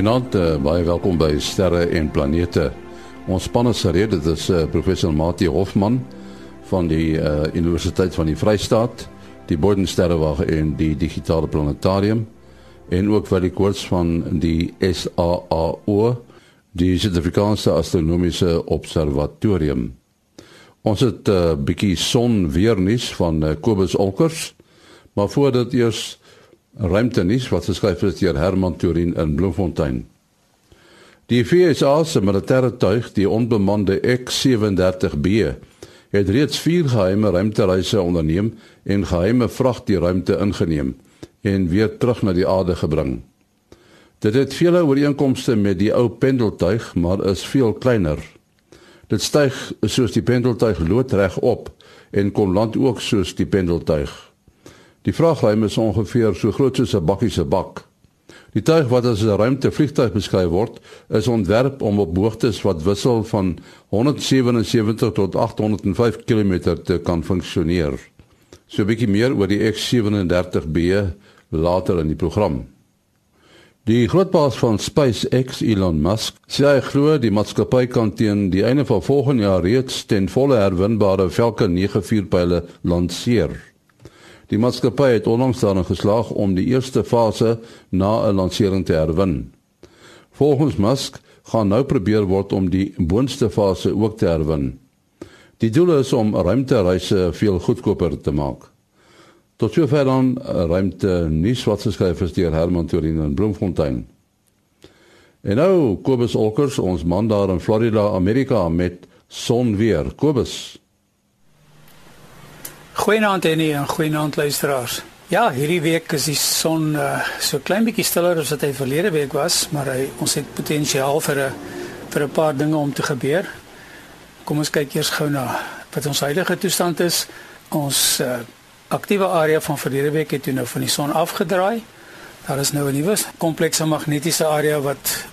Goeienaand, uh, baie welkom by Sterre en Planete. Ons span is gereed, dit is uh, professor Mati Hofman van die uh, Universiteit van die Vrystaat, die Bodensterrewag en die Digitale Planetarium en ook vir die koers van die SAAO, die Suid-Afrikaanse Astronomiese Observatorium. Ons het 'n uh, bietjie son weer nuus van uh, Kobus Olkers, maar voordat eers ruimtenis wat geskryf is deur Herman Turin in Bloemfontein. Die FSA se militêre tuig, die onbemande X-37B, het reeds vier geheime ruimtereise onderneem en geheime vrag die ruimte ingeneem en weer terug na die aarde gebring. Dit het vele ooreenkomste met die ou pendeltuig, maar is veel kleiner. Dit styg soos die pendeltuig loodreg op en kon land ook soos die pendeltuig. Die vraagruim is ongeveer so groot soos 'n bakkie se bak. Die tuig wat as 'n ruimtevliegtuig beskryf word, is ontwerp om op hoogtes wat wissel van 177 tot 805 km te kan funksioneer. So 'n bietjie meer oor die X37B later in die program. Die grootbaas van SpaceX, Elon Musk, sê hy glo die maatskappy kan teen die einde van volgende jaar reeds ten volle herwinbare Falcon 9 vuurpyle lanseer. Die maatskappy het onlangs daarin geslaag om die eerste fase na 'n lansering te herwin. Volgens Musk gaan nou probeer word om die boonste fase ook te herwin. Die doel is om ruimtereise veel goedkoper te maak. Tot sover dan ruimte nuus wat geskryf is deur Herman Turin in Bloemfontein. En nou Kobus Olkers, ons man daar in Florida, Amerika met son weer. Kobus Goeienaand Annie en goeienaand luisteraars. Ja, hierdie week is die son uh, so klein bietjie stiller as wat hy verlede week was, maar hy ons het potensiaal vir 'n vir 'n paar dinge om te gebeur. Kom ons kyk eers gou na wat ons huidige toestand is. Ons uh, aktiewe area van verlede week het toe nou van die son afgedraai. Daar is nou 'n nuwe komplekse magnetiese area wat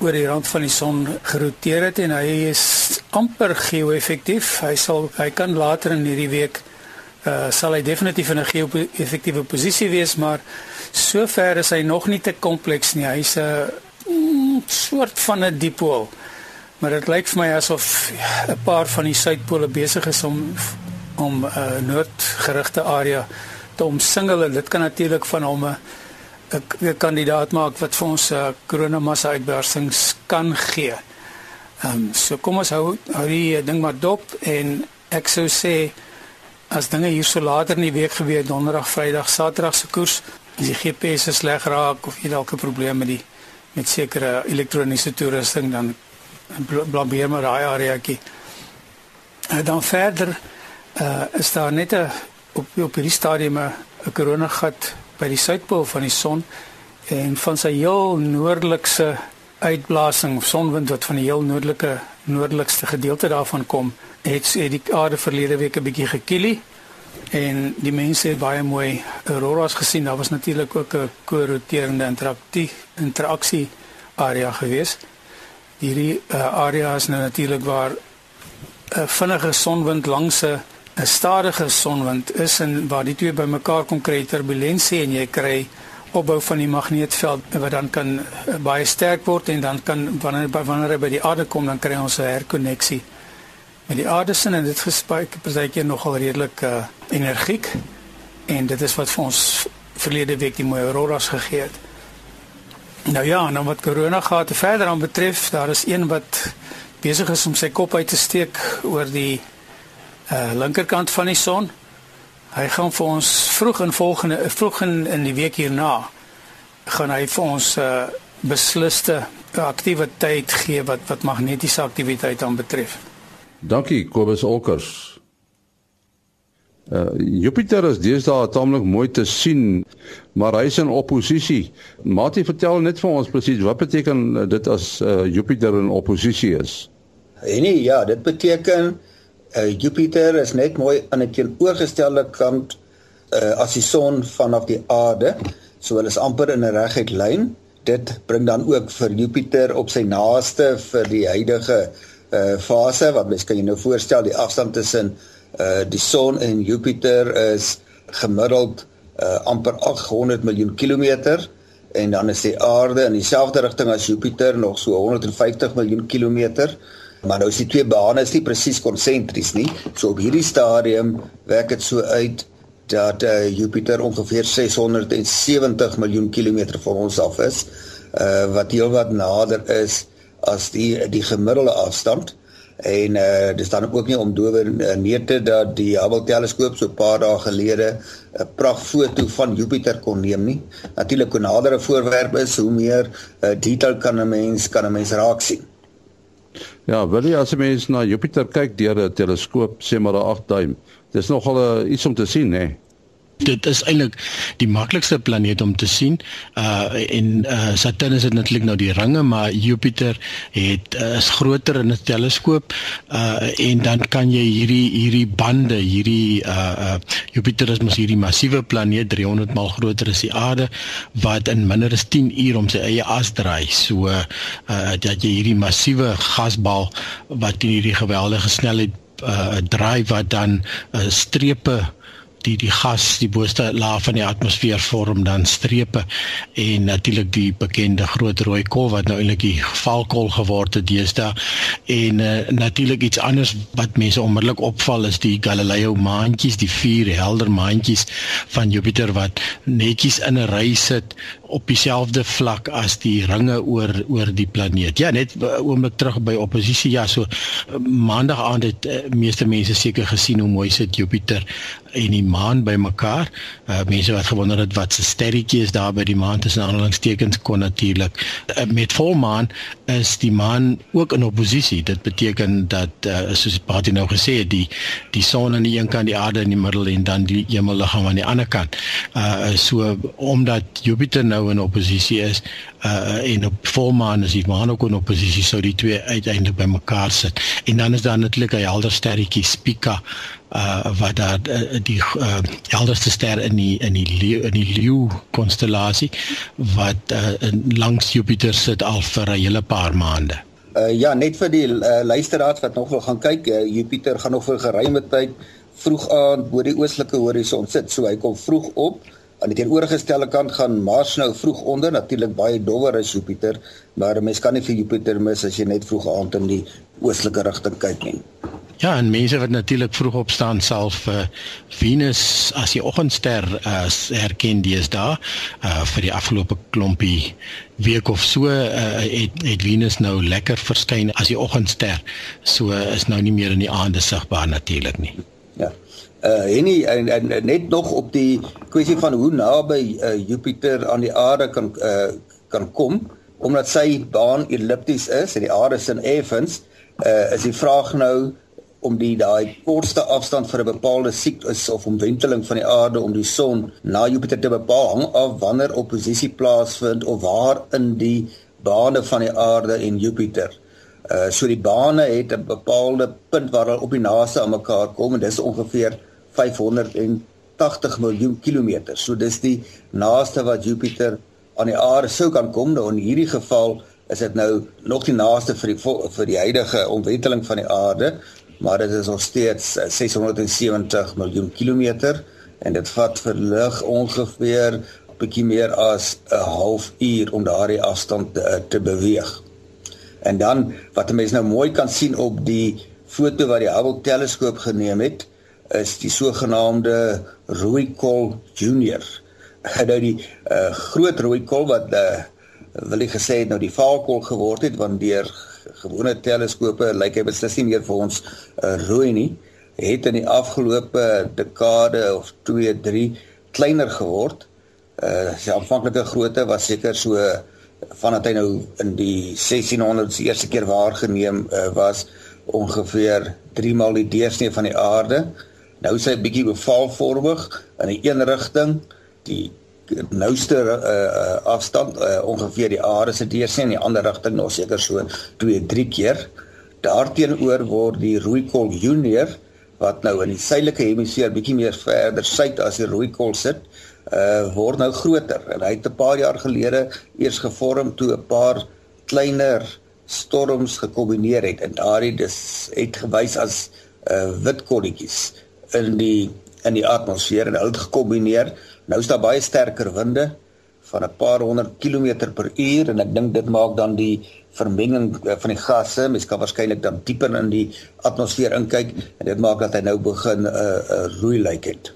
oor die rand van die son geroteer het en hy is amper geo-effektief. Hy sal hy kan later in hierdie week uh, sal hy definitief in 'n geo-effektiewe posisie wees, maar sover is hy nog nie te kompleks nie. Hy's 'n mm, soort van 'n dipool. Maar dit lyk vir my asof 'n paar van die suidpole besig is om om 'n uh, noordgerigte area te omsingel en dit kan natuurlik van hom 'n 'n kandidaat maak wat vir ons uh, koronamassa uitbarsings kan gee. Ehm um, so kom ons hou hou die ding maar dop en ek sou sê as dinge hier so later in die week gebeur, donderdag, vrydag, saterdag se koers, as die GPS sleg raak of jy dalk 'n probleem met die met sekere elektroniese toerusting dan blameer maar daai areaetjie. En dan verder uh, is daar net 'n op op hierdie stadium 'n koronagat by die suidpool van die son en van sy heel noordelikse uitblasing of sonwind wat van die heel noordelike noordelikste gedeelte daarvan kom het het die aarde verlede week 'n bietjie gekielie en die mense het baie mooi auroras gesien. Daar was natuurlik ook 'n korroterende interaksie interaksie area gewees. Hierdie uh, area is nou natuurlik waar 'n vinnige sonwind langs 'n stadige sonwind is en waar die twee bymekaar kom kry turbulensie en jy kry opbou van die magneetveld wat dan kan uh, baie sterk word en dan kan wanneer wanneer hy by die aarde kom dan kry ons 'n herkonneksie met die aardesin en dit gespreek partykeer nogal redelik uh, energiek en dit is wat vir ons verlede week die mooi auroras gegee het. Nou ja, nou wat corona gaan te verder aan betref, daar is een wat besig is om sy kop uit te steek oor die uh, linkerkant van die son. Hy gaan vir ons vroeg in volgende vroeg in, in die week hierna gaan hy vir ons uh, besliste aktiwiteit gee wat wat magnetiese aktiwiteit aan betref. Dankie Kobus Olkers. Uh, Jupiter is deesdae taamlik mooi te sien, maar hy is in oppositie. Matie, vertel net vir ons presies wat beteken dit as uh, Jupiter in oppositie is? Nee, ja, dit beteken uh, Jupiter is net mooi aan 'n teenoorgestelde kant uh, as die son vanaf die aarde, so hulle is amper in 'n reguit lyn. Dit bring dan ook vir Jupiter op sy naaste vir die huidige uh fase wat mens kan jy nou voorstel die afstand tussen uh die son en Jupiter is gemiddeld uh amper 800 miljoen kilometer en dan is die aarde in dieselfde rigting as Jupiter nog so 150 miljoen kilometer. Maar nou is die twee bane is nie presies konsentries nie. So op hierdie stadium werk dit so uit dat uh, Jupiter ongeveer 670 miljoen kilometer van ons af is, uh, wat heelwat nader is as die die gemiddelde afstand. En uh dis dan ook nie om dowe uh, neete dat die Hubble teleskoop so 'n paar dae gelede 'n prachtfoto van Jupiter kon neem nie. Natuurlik hoe nader 'n voorwerp is, hoe meer uh, detail kan 'n mens kan 'n mens raak sien. Ja, wil jy as 'n mens na Jupiter kyk deur 'n teleskoop, sê maar 'n 8 duim. Dis nogal uh, iets om te sien, hè dit is eintlik die maklikste planeet om te sien. Uh en uh Saturnus het natuurlik nou die ringe, maar Jupiter het uh, is groter in 'n teleskoop. Uh en dan kan jy hierdie hierdie bande, hierdie uh, uh Jupiter is mos hierdie massiewe planeet 300 maal groter as die Aarde wat in minder as 10 uur om sy eie as draai. So uh dat jy hierdie massiewe gasbal wat in hierdie geweldige snelheid uh draai wat dan uh, strepe die die gas die boonste laag van die atmosfeer vorm dan strepe en natuurlik die bekende groot rooi kol wat nou eintlik die valkol geword het deesdae en uh, natuurlik iets anders wat mense onmiddellik opval is die Galileo maantjies die vier helder maantjies van Jupiter wat netjies in 'n ry sit op dieselfde vlak as die ringe oor oor die planeet. Ja, net oomblik terug by oppositie. Ja, so uh, maandag aand het uh, meeste mense seker gesien hoe mooi sit Jupiter en die maan bymekaar. Uh mense wat gewonder het wat se sterretjie is daar by die maan tussen aanhalingstekens kon natuurlik uh, met volmaan is die maan ook in oppositie. Dit beteken dat uh soos Patty nou gesê het, die die son aan die een kant, die aarde in die middel en dan die hemelliggaam aan die ander kant. Uh so omdat Jupiter nou in oppositie is uh en op volmaan is die maan ook in oppositie sou die twee uiteindelik bymekaar sit. En dan is daar natuurlik 'n helder sterretjie Spica uh wat daar uh, die uh, helderste ster in die in die leeu, in die leeu konstellasie wat uh, langs Jupiter sit al vir 'n hele paar maande. Uh ja, net vir die uh, luisteraars wat nog wil gaan kyk, uh, Jupiter gaan nog vir geruime tyd vroeg aand bo die oostelike horison sit. So hy kom vroeg op. Aan die teenoorgestelde kant gaan Mars nou vroeg onder, natuurlik baie dowwer as Jupiter, maar mens kan nie vir Jupiter mis as jy net vroeg aand in die oostelike rigting kyk nie. Ja, en mense wat natuurlik vroeg opstaan self uh, Venus as die oggendster uh, herken deesdae uh, vir die afgelope klompie week of so uh, het, het Venus nou lekker verskyn as die oggendster. So uh, is nou nie meer in die aande sigbaar natuurlik nie. Ja. Uh en, en, en net nog op die kwessie van hoe naby uh, Jupiter aan die aarde kan uh, kan kom omdat sy baan ellipties is en die aarde sin effens uh, is die vraag nou om die daai kortste afstand vir 'n bepaalde siklus of omwenteling van die aarde om die son na Jupiter te bepaal hang af wanneer oppositie plaasvind of waar in die bane van die aarde en Jupiter. Uh so die bane het 'n bepaalde punt waar hulle op die naaste aan mekaar kom en dis ongeveer 580 miljoen kilometer. So dis die naaste wat Jupiter aan die aarde sou kan kom. Nou in hierdie geval is dit nou nog die naaste vir die vir die huidige omwenteling van die aarde maar dit is nog steeds 670 miljoen kilometer en dit vat vir lig ongeveer bietjie meer as 'n halfuur om daardie afstand te, te beweeg. En dan wat 'n mens nou mooi kan sien op die foto wat die Hubble teleskoop geneem het, is die sogenaamde rooi kol junior. Nou die uh, groot rooi kol wat uh, wil ek gesê het nou die vaalkol geword het want deur gewone teleskope lyk hy beslis nie meer vir ons uh, rooi nie het in die afgelope dekade of 2 3 kleiner geword. Uh sy aanvanklike grootte was seker so vandat hy nou in die 1600s die eerste keer waargeneem uh, was ongeveer 3 maal die deursnee van die aarde. Nou is hy bietjie bevaalvormig in 'n een rigting. Die nouste uh, afstand uh, ongeveer die aarde se deursien in die ander rigting nog seker so 2 3 keer. Daarteenoor word die rooikol junior wat nou in die suidelike hemisfeer bietjie meer verder suid as die rooikol sit, uh word nou groter. En hy het 'n paar jaar gelede eers gevorm toe 'n paar kleiner storms gekombineer het en daardie dis het gewys as uh wit kolletjies in die in die atmosfeer en hulle het gekombineer Nou is daar baie sterker winde van 'n paar honderd kilometer per uur en ek dink dit maak dan die vermenging uh, van die gasse, mens kan waarskynlik dan dieper in die atmosfeer inkyk en dit maak dat hy nou begin 'n uh, uh, roei lyk het.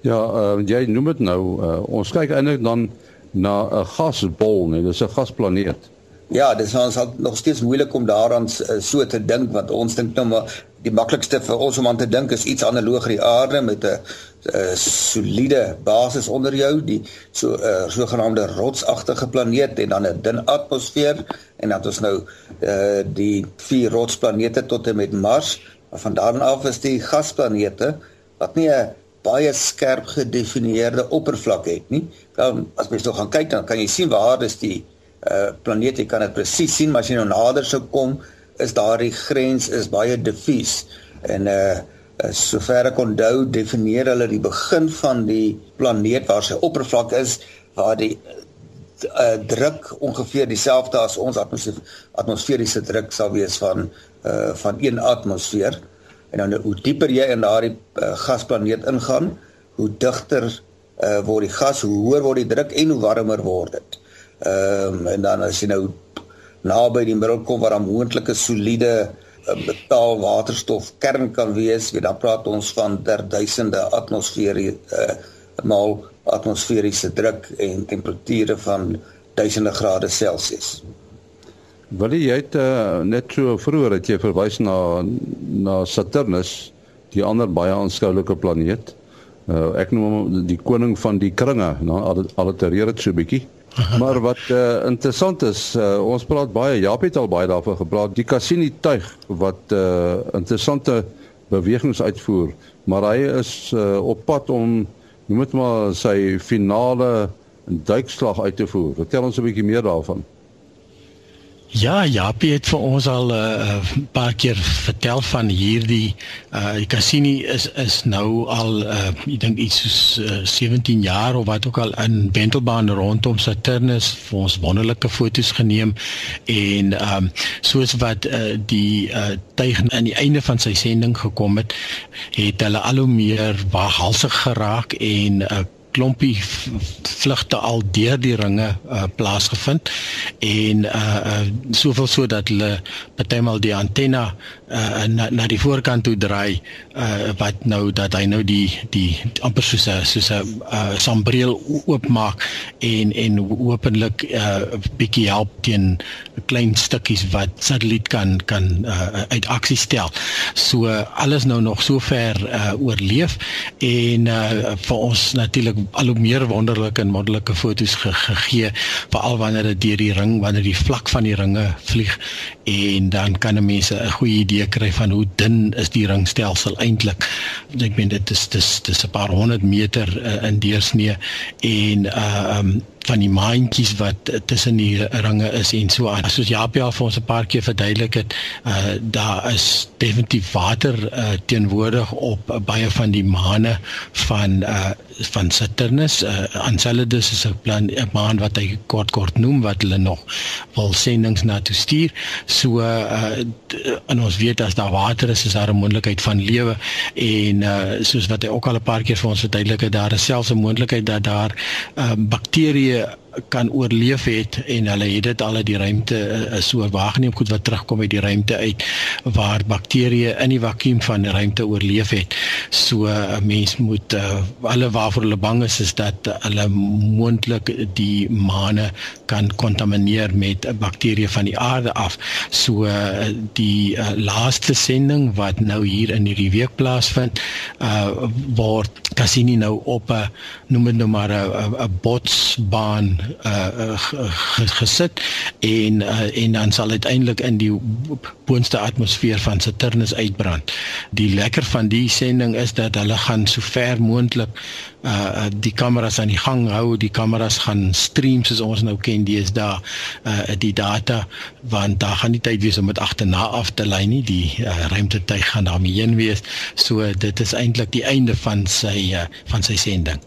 Ja, uh, jy noem dit nou uh, ons kyk eintlik dan na 'n gasbol, nee, dis 'n gasplaneet. Ja, dit is ons nog steeds moeilik om daaraan uh, so te dink want ons dink nou maar die maklikste vir ons om aan te dink is iets analoog aan die aarde met 'n soliede basis onder jou, die so 'n uh, sogenaamde rotsagtige planeet en dan 'n dun atmosfeer en dan ons nou uh, die vier rotsplanete tot en met Mars. Maar van daar af is die gasplanete wat nie 'n baie skerp gedefinieerde oppervlak het nie. Dan as mens nou gaan kyk dan kan jy sien waar is die uh, planeet, jy kan dit presies sien, maar as jy nou nader sou kom, is daardie grens is baie diffuus. En uh sover ek onthou definieer hulle die begin van die planeet waar sy oppervlak is waar die uh, druk ongeveer dieselfde as ons atmosfeer, atmosferiese druk sal wees van uh van 1 atmosfeer. En dan hoe dieper jy in daardie uh, gasplaneet ingaan hoe digter uh word die gas hoe hoër word die druk en hoe warmer word dit ehm um, en dan as jy nou naby die middel kom waar 'n moontlike soliede eh, metaal waterstof kern kan wees, weet dan praat ons van ter duisende atmosfeer uh, maal atmosferiese druk en temperature van duisende grade Celsius. Wil jy het uh, net so vroeër het jy verwys na na Saturnus, die ander baie aanskoulike planeet. Uh, ek noem hom die koning van die kringe, nou allitereer dit so bietjie. maar wat uh, interessant is, uh, ons praat baie, Jaap het al baie daarvan gepraat, die Cassini tuig wat uh, interessante bewegings uitvoer, maar hy is uh, op pad om noem dit maar sy finale duikslag uit te voer. Vertel ons 'n bietjie meer daarvan. Ja, Japie het vir ons al 'n uh, eh, paar keer vertel van hierdie uh Cassini is is nou al uh ek dink iets soos uh, 17 jaar of wat ook al in Wentelbaan rondom Saturnus vir ons wonderlike foto's geneem en um soos wat uh die uh tuig aan die einde van sy sending gekom het, het hulle al hoe meer waaghalsig geraak en uh klompie vlugte al deur die ringe uh, plaasgevind en uh, uh soveel so dat hulle partymal die antenna uh, na na die voorkant toe draai uh, wat nou dat hy nou die die amper soos 'n soos 'n uh, sambreel oopmaak en en hopelik 'n uh, bietjie help teen klein stukkies wat satelliet kan kan uh, uit aksie stel. So alles nou nog so ver uh, oorleef en uh, vir ons natuurlik al hoe meer wonderlike en wonderlike foto's ge gegee veral wanneer dit deur die ring wanneer die vlak van die ringe vlieg en dan kan mense 'n goeie idee idee kry van hoe dun is die ringstelsel eintlik. Ek meen dit is dis dis 'n paar honderd meter uh, in deursnee en uh um van die maantjies wat tussen die ringe is en so aan. Soos Japia vir ons 'n paar keer verduidelik het, uh daar is definitief water uh teenwoordig op uh, baie van die maane van uh van Saturnus. Uh Enceladus is 'n plan 'n maan wat hy kort kort noem wat hulle nog wil sendinge na toe stuur. So uh en ons weet as daar water is, is daar 'n moontlikheid van lewe en uh soos wat hy ook al 'n paar keer vir ons verduidelik het, daar is selfs 'n moontlikheid dat daar uh bakterieë kan oorleef het en hulle het dit al uit die ruimte uh, so waargeneem goed wat terugkom uit die ruimte uit waar bakterieë in die vakuum van die ruimte oorleef het. So 'n uh, mens moet uh, alle waarvoor hulle bang is is dat uh, hulle moontlik die maane kan kontamineer met 'n bakterie van die aarde af. So uh, die uh, laaste sending wat nou hier in hierdie week plaasvind, uh word Cassini nou op 'n noem dit nou maar 'n botsbaan uh, gesit en uh, en dan sal uiteindelik in die boonste atmosfeer van Saturnus uitbrand. Die lekker van die sending is dat hulle gaan so ver moontlik uh die kameras aan die gang hou, die kameras gaan stream soos ons nou ken daar uh die data want daar gaan nie tyd wees om dit agterna af te lei nie. Die uh, ruimtetuig gaan daarmee heen wees. So dit is eintlik die einde van sy uh, van sy sending.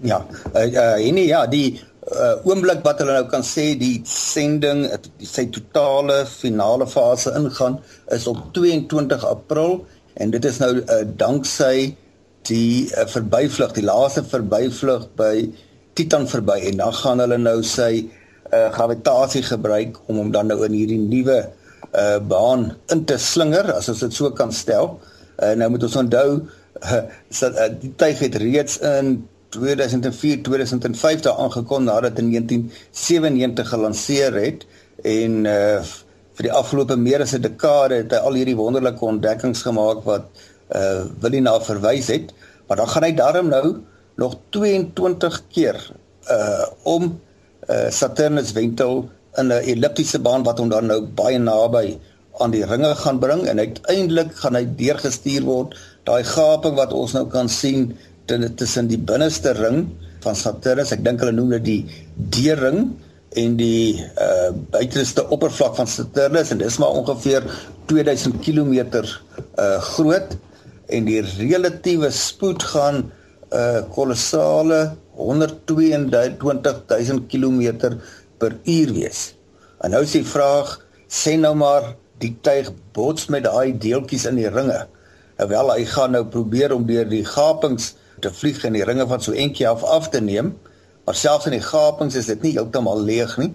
Ja, uh, uh en ja, die uh, oomblik wat hulle nou kan sê die sending sy totale finale fase ingaan is op 22 April en dit is nou uh, danksy die uh, verbyvlug die laaste verbyvlug by Titan verby en dan gaan hulle nou sy uh, gravitasie gebruik om hom dan nou in hierdie nuwe uh, baan in te slinger as ons dit so kan stel. Uh, nou moet ons onthou uh, uh, die tyd het reeds in 2004 2005 daar aangekom nadat in 1997 gelanseer het en uh, vir die afgelope meer as 'n dekade het hy al hierdie wonderlike ontdekkings gemaak wat uh Willie na verwys het. Maar dan gaan hy daarom nou nog 22 keer uh om uh Saturnus wentel in 'n elliptiese baan wat hom dan nou baie naby aan die ringe gaan bring en uiteindelik gaan hy deurgestuur word. Daai gaping wat ons nou kan sien tussen die binneste ring van Saturnus ek dink hulle noem dit die D-ring en die uh buitenste oppervlak van Saturnus en dis maar ongeveer 2000 km uh groot en die relatiewe spoed gaan uh, kolossale 122000 km per uur wees. En nou is die vraag, sê nou maar die tuig bots met daai deeltjies in die ringe. Terwyl hy gaan nou probeer om deur die gapings te vlieg en die ringe van so eentjie af af te neem. Maar selfs in die gapings is dit nie heeltemal leeg nie.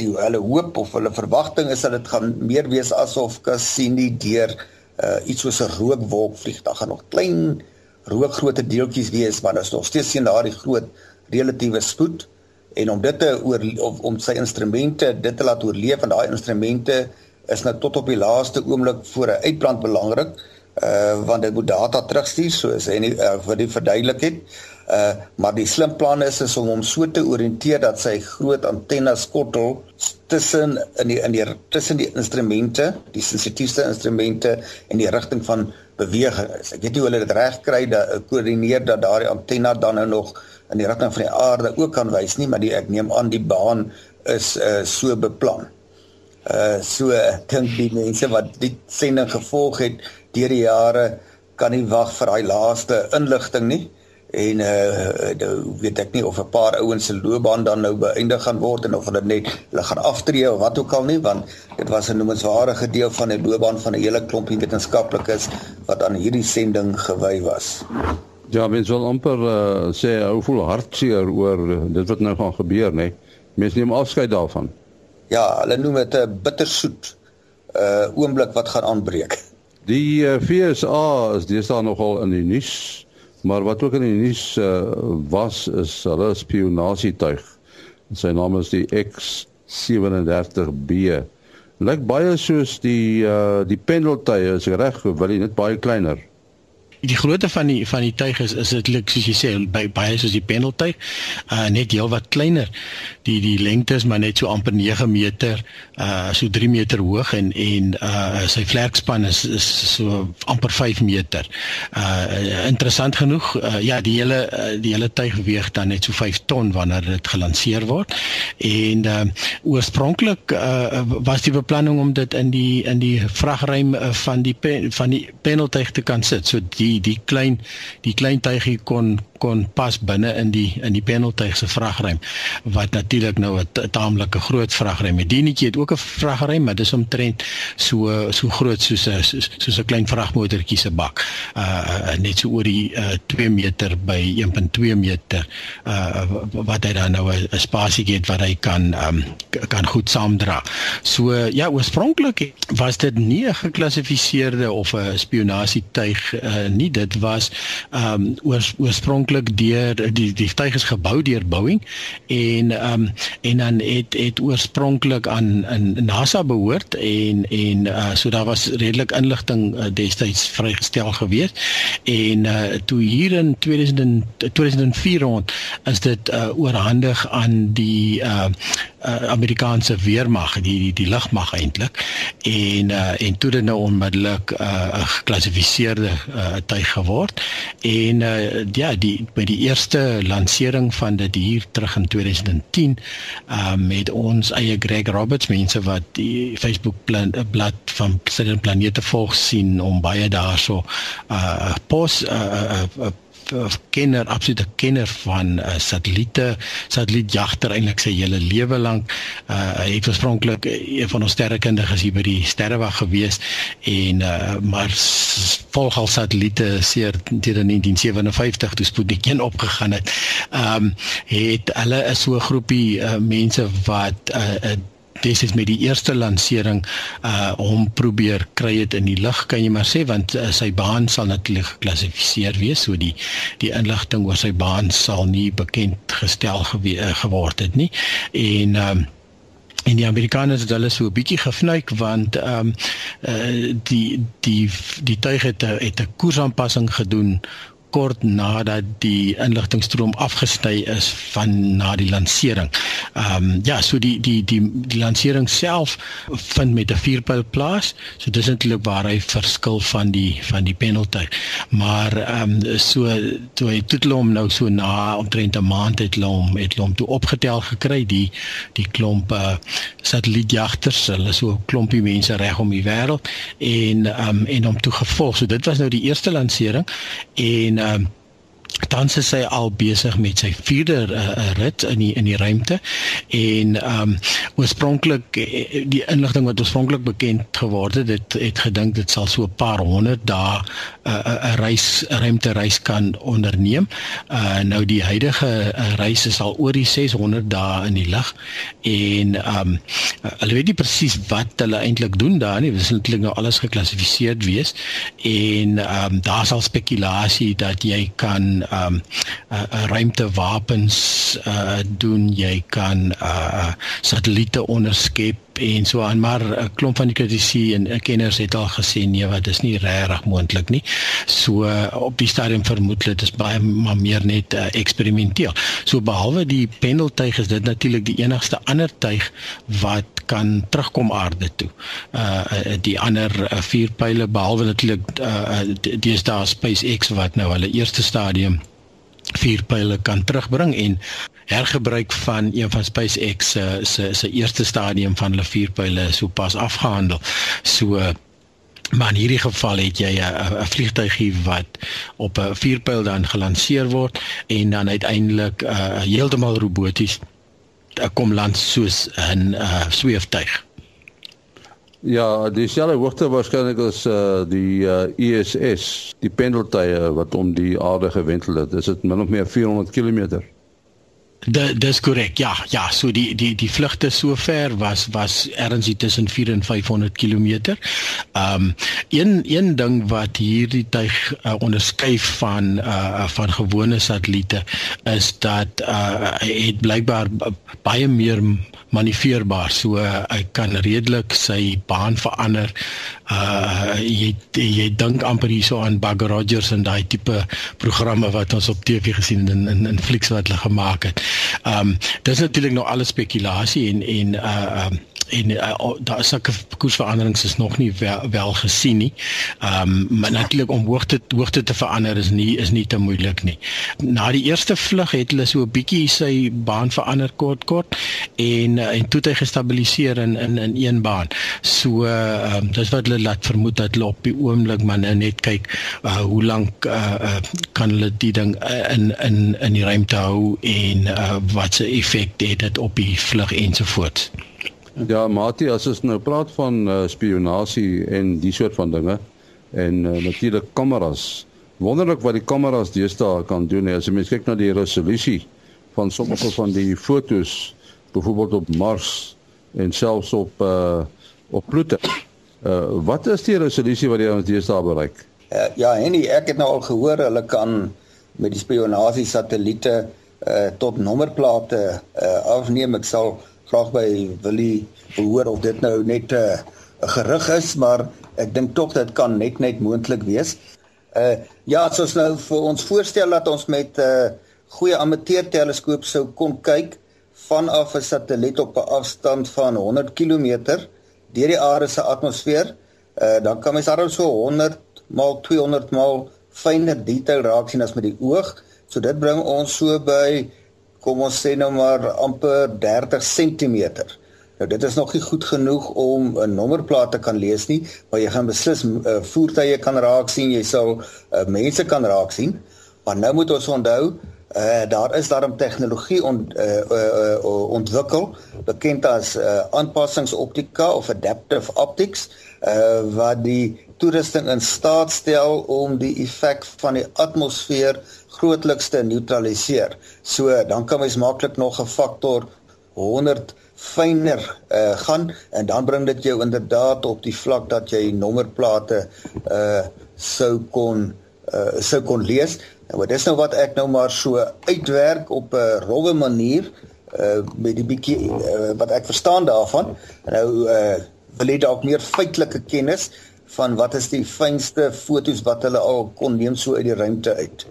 Die hulle hoop of hulle verwagting is dat dit gaan meer wees asof Cassini deur uh, iets soos 'n rookwolk vlieg. Daar gaan nog klein rookgrootte deeltjies wees, maar dit is nog steeds sien daardie groot relatiewe spoed en om dit te oor of om sy instrumente dit te laat oorleef en daai instrumente is nou tot op die laaste oomblik voor 'n uitbrand belangrik uh want dit moet data terugstuur soos hy uh, vir die verduidelik het. Uh maar die slim plan is is om hom so te orienteer dat sy groot antenne skottel tussen in die in die tussen die instrumente, die sensitiefste instrumente en die rigting van beweging is. Ek weet nie hoe hulle dit reg kry dat koördineer dat daardie antenne dan nou nog in die rigting van die aarde ook kan wys nie, maar die ek neem aan die baan is uh so beplan. Uh so dink die mense wat die sending gevolg het deur die jare kan nie wag vir daai laaste inligting nie en uh nou weet ek nie of 'n paar ouens se loopbaan dan nou beëindig gaan word en of hulle net hulle gaan aftree of wat ook al nie want dit was 'n noemenswaardige deel van die loopbaan van 'n hele klompie wetenskaplikes wat aan hierdie sending gewy was. Ja, mens wil amper uh, sê hou voel hartseer oor dit wat nou gaan gebeur, nê. Mense neem afskeid daarvan. Ja, hulle noem dit 'n bittersoet uh oomblik wat gaan aanbreek. Die uh, FSA is deesdae nogal in die nuus Maar wat ook in die nuus uh, was is hulle spionasietuig. Sy naam is die X37B. Lyk baie soos die uh, die pendeltuie, is reg, wil jy net baie kleiner die grootte van die van die tuig is is dit soos jy sê by baie soos die pendeltuig uh net heel wat kleiner. Die die lengte is maar net so amper 9 meter uh so 3 meter hoog en en uh sy vlerkspan is is so amper 5 meter. Uh interessant genoeg uh, ja die hele uh, die hele tuig weeg dan net so 5 ton wanneer dit gelanseer word. En uh oorspronklik uh was die beplanning om dit in die in die vragruim uh, van die pen, van die pendeltuig te kan sit. So die die die klein die klein tuigie kon kon pas binne in die in die paneltuig se vragruim wat natuurlik nou 'n taamlike groot vragruim het. Die netjie het ook 'n vragruim, maar dis omtrent so so groot soos 'n soos 'n klein vragmotortjie se bak. Uh net so oor die uh 2 meter by 1.2 meter uh wat hy dan nou 'n spasie het wat hy kan um kan goed saamdra. So ja, oorspronklik was dit nie 'n geklassifiseerde of 'n spionasietuig uh nie. Dit was um oors, oorspronklik deur die die tuig is gebou deur Boeing en ehm um, en dan het het oorspronklik aan in NASA behoort en en uh, so daar was redelik inligting uh, destyds vrygestel gewees en uh, toe hier in 2000 2004 rond is dit uh, oorhandig aan die uh, uh, Amerikaanse weermag die die, die lugmag eintlik. En uh, en toe dit nou onmiddellik 'n uh, geklassifiseerde uh, tuig geword. En uh, ja die by die eerste lansering van dit hier terug in 2010 uh, met ons eie Greg Roberts mense wat die Facebook plan, uh, blad van Planet Planete volg sien om baie daarso uh, pos uh, uh, uh, kenner, absolute kenner van uh, satelliete, satellietjagter eintlik sy hele lewe lank. Uh, hy het oorspronklik een van ons sterrekundiges hier by die sterrewag gewees en uh, maar volg al satelliete seer teen 1957 toe Sputnik 1 opgegaan het. Ehm um, het hulle is so 'n groepie uh, mense wat uh, is met die eerste lansering uh hom probeer kry dit in die lug kan jy maar sê want uh, sy baan sal natuurlik geklassifiseer wees so die die inligting oor sy baan sal nie bekend gestel gewe, uh, geword het nie. En um en die Amerikaners het hulle so 'n bietjie gefnuik want ehm um, uh, die die die tuig het het 'n koersaanpassing gedoen kort nadat die inligtingstroom afgesny is van na die lansering. Ehm um, ja, so die die die die lansering self vind met 'n vierpyl plaas. So dis eintlik waar hy verskil van die van die penalty. Maar ehm um, so toe hy toe hom nou so na omtrent 'n maand het hom het hom toe opgetel gekry die die klomp uh, satellietjagters, hulle so 'n klompie mense reg om die wêreld en ehm um, en hom toe gevolg. So dit was nou die eerste lansering en um, tans is hy al besig met sy vierde uh, rit in die in die ruimte en ehm um, oorspronklik eh, die inligting wat oorspronklik bekend geword het het, het gedink dit sal so 'n paar honderd dae 'n uh, reis ruimte reis kan onderneem. Uh nou die huidige uh, reis is al oor die 600 dae in die lug en ehm um, hulle weet nie presies wat hulle eintlik doen daar nie. Dit is eintlik nou alles geklassifiseer wees en ehm um, daar sal spekulasie dat jy kan ehm um, uh, uh, ruimtewapens uh doen jy kan uh satelliete onderskep en so aan maar 'n klomp van die kritici en kenners het al gesê nee wat is nie regtig moontlik nie. So op die stadium vermoed hulle dit is baie maar meer net uh, eksperimenteel. So behalwe die pendeltuig is dit natuurlik die enigste ander tuig wat kan terugkom aarde toe. Uh die ander uh, vier pile behalwe natuurlik uh dis daar SpaceX wat nou hulle eerste stadium vier pile kan terugbring en hergebruik van een van SpaceX se se se eerste stadium van hulle vier pile sopas afgehandel. So maar in hierdie geval het jy 'n 'n vliegtuigie wat op 'n vierpyl dan gelanseer word en dan uiteindelik uh, heeltemal roboties uh, kom land soos 'n uh, sweeftuig. Ja, dieselfde hoogte waarskynlik as uh, die uh, ISS, die pendeltuie wat om die aarde gewentel het. Is dit min of meer 400 km? Dit dis korrek. Ja, ja, so die die die vlugte so ver was was erns tussen 4 en 500 km. Ehm um, een een ding wat hierdie tuig uh, onderskei van uh van gewone satelliete is dat uh het blykbaar baie meer manoeuvreerbaar. So uh, hy kan redelik sy baan verander. Uh jy jy dink amper hierso aan Bug Rogers en daai tipe programme wat ons op TV gesien in in, in flieks wat hulle gemaak het. Ehm um, dis natuurlik nou alles spekulasie en en uh um, en uh, daar is sulke koersveranderings is nog nie wel, wel gesien nie. Ehm um, maar natuurlik om hoogte hoogte te verander is nie is nie te moeilik nie. Na die eerste vlug het hulle so 'n bietjie sy baan verander kort kort en uh, en toe het hy gestabiliseer in in in een baan. So ehm um, dis wat hulle laat vermoed dat hulle op die oomblik maar nou net kyk uh, hoe lank uh, uh, kan hulle die ding in in in die ruimte hou en uh, wat se effek het dit op die vlug ensovoorts. Ja, Mati, as ons nou praat van uh, spionasie en die soort van dinge en uh, natuurlik kameras. Wonderlik wat die kameras deesdae kan doen. As jy mens kyk na die resolusie van sommige van die fotos, byvoorbeeld op Mars en selfs op uh op Pluto. Uh wat is die resolusie wat jy ons deesdae bereik? Uh, ja, en ek het nou al gehoor hulle kan met die spionasie satelliete uh tot nommerplate uh afneem. Ek sal graag by Willie hoor of dit nou net 'n uh, gerug is, maar ek dink tog dit kan net net moontlik wees. Uh ja, as ons nou vir ons voorstel dat ons met 'n uh, goeie amateur teleskoop sou kon kyk vanaf 'n satelliet op 'n afstand van 100 km deur die aarde se atmosfeer, uh dan kan mens daarom so 100 maal 200 maal fyner detail raak sien as met die oog. So dit bring ons so by kom ons sê nou maar amper 30 cm. Nou dit is nog nie goed genoeg om 'n nommerplaat te kan lees nie, maar jy gaan beslis uh, voertuie kan raak sien, jy sal uh, mense kan raak sien. Maar nou moet ons onthou, uh daar is daarom tegnologie ont, uh, uh, uh ontwikkel bekend as uh aanpassingsoptika of adaptive optics uh wat die toerusting in staat stel om die effek van die atmosfeer grootliks te neutraliseer. So dan kan mens maklik nog 'n faktor 100 fyner uh gaan en dan bring dit jou inderdaad op die vlak dat jy nommerplate uh sou kon uh sou kon lees. Nou wat is nou wat ek nou maar so uitwerk op 'n rowwe manier uh met die bietjie uh, wat ek verstaan daarvan. Nou uh wil jy dalk meer feitelike kennis van wat is die fynste fotos wat hulle al kon neem so uit die ruimte uit.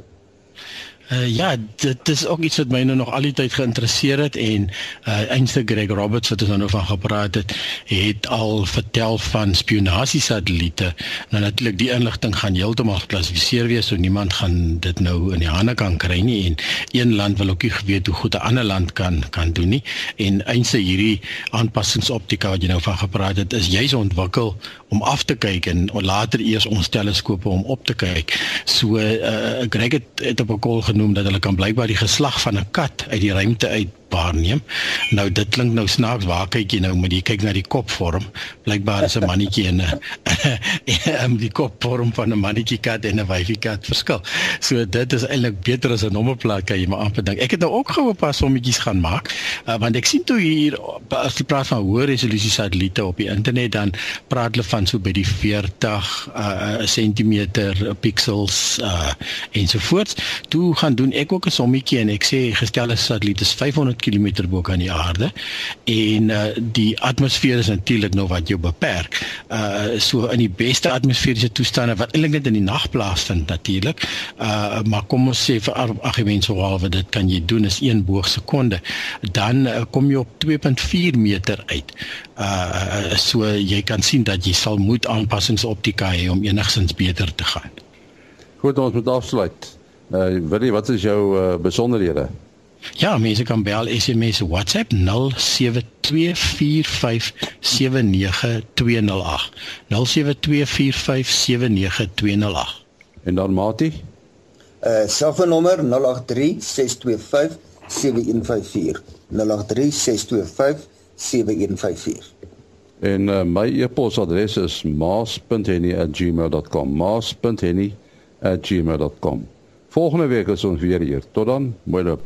Uh, ja, dit is ook iets wat my nou nog al die tyd geïnteresseer het en uh eenste Greg Roberts wat ons nou van gepraat het, het al vertel van spionasie satelliete. Nou natuurlik die inligting gaan heeltemal geklassifiseer wees, so niemand gaan dit nou in die hande kan kry nie en een land wil ook nie weet hoe goed 'n ander land kan kan doen nie. En eenste hierdie aanpassingsoptika wat jy nou van gepraat het, is juis ontwikkel om af te kyk en later eers ons teleskope om op te kyk. So uh Greg het, het op 'n kol genoem dat hulle kan blykbaar die geslag van 'n kat uit die ruimte uit waarneem. Nou dit klink nou snaaks, waar kyk jy nou met jy kyk na die kopvorm? Blykbaar is 'n mannetjie en 'n die kopvorm van 'n mannetjie kat en 'n wyfie kat verskil. So dit is eintlik beter as 'n nommerplaat kan jy maar amper dink. Ek het nou ook gehoop pas sommetjies gaan maak, uh, want ek sien toe hier as jy praat van hoë resolusie satelliete op die internet dan praat hulle van so by die 40 uh, cm pixels uh, ensovoorts. Toe gaan doen ek ook 'n sommetjie en ek sê gestel is satelliet is 500 km bo kan die aarde en uh, die atmosfeer is natuurlik nou wat jou beperk. Uh so in die beste atmosferiese toestande wat eintlik net in die nag plaasvind natuurlik. Uh maar kom ons sê vir argument sou halwe dit kan jy doen is 1 boog sekonde. Dan uh, kom jy op 2.4 meter uit. Uh so jy kan sien dat jy sal moet aanpassingsoptika hê om enigsins beter te gaan. Goed, ons moet afsluit. Uh wil jy wat is jou uh, besonderhede? Ja, mense kan bel SMS WhatsApp 0724579208. 0724579208. En dan Mati? Uh selfoonnommer 0836257154. 0836257154. En uh, my e-posadres is maas.henny@gmail.com. maas.henny@gmail.com. Volgende week is ons weer hier. Tot dan. Mooi loop.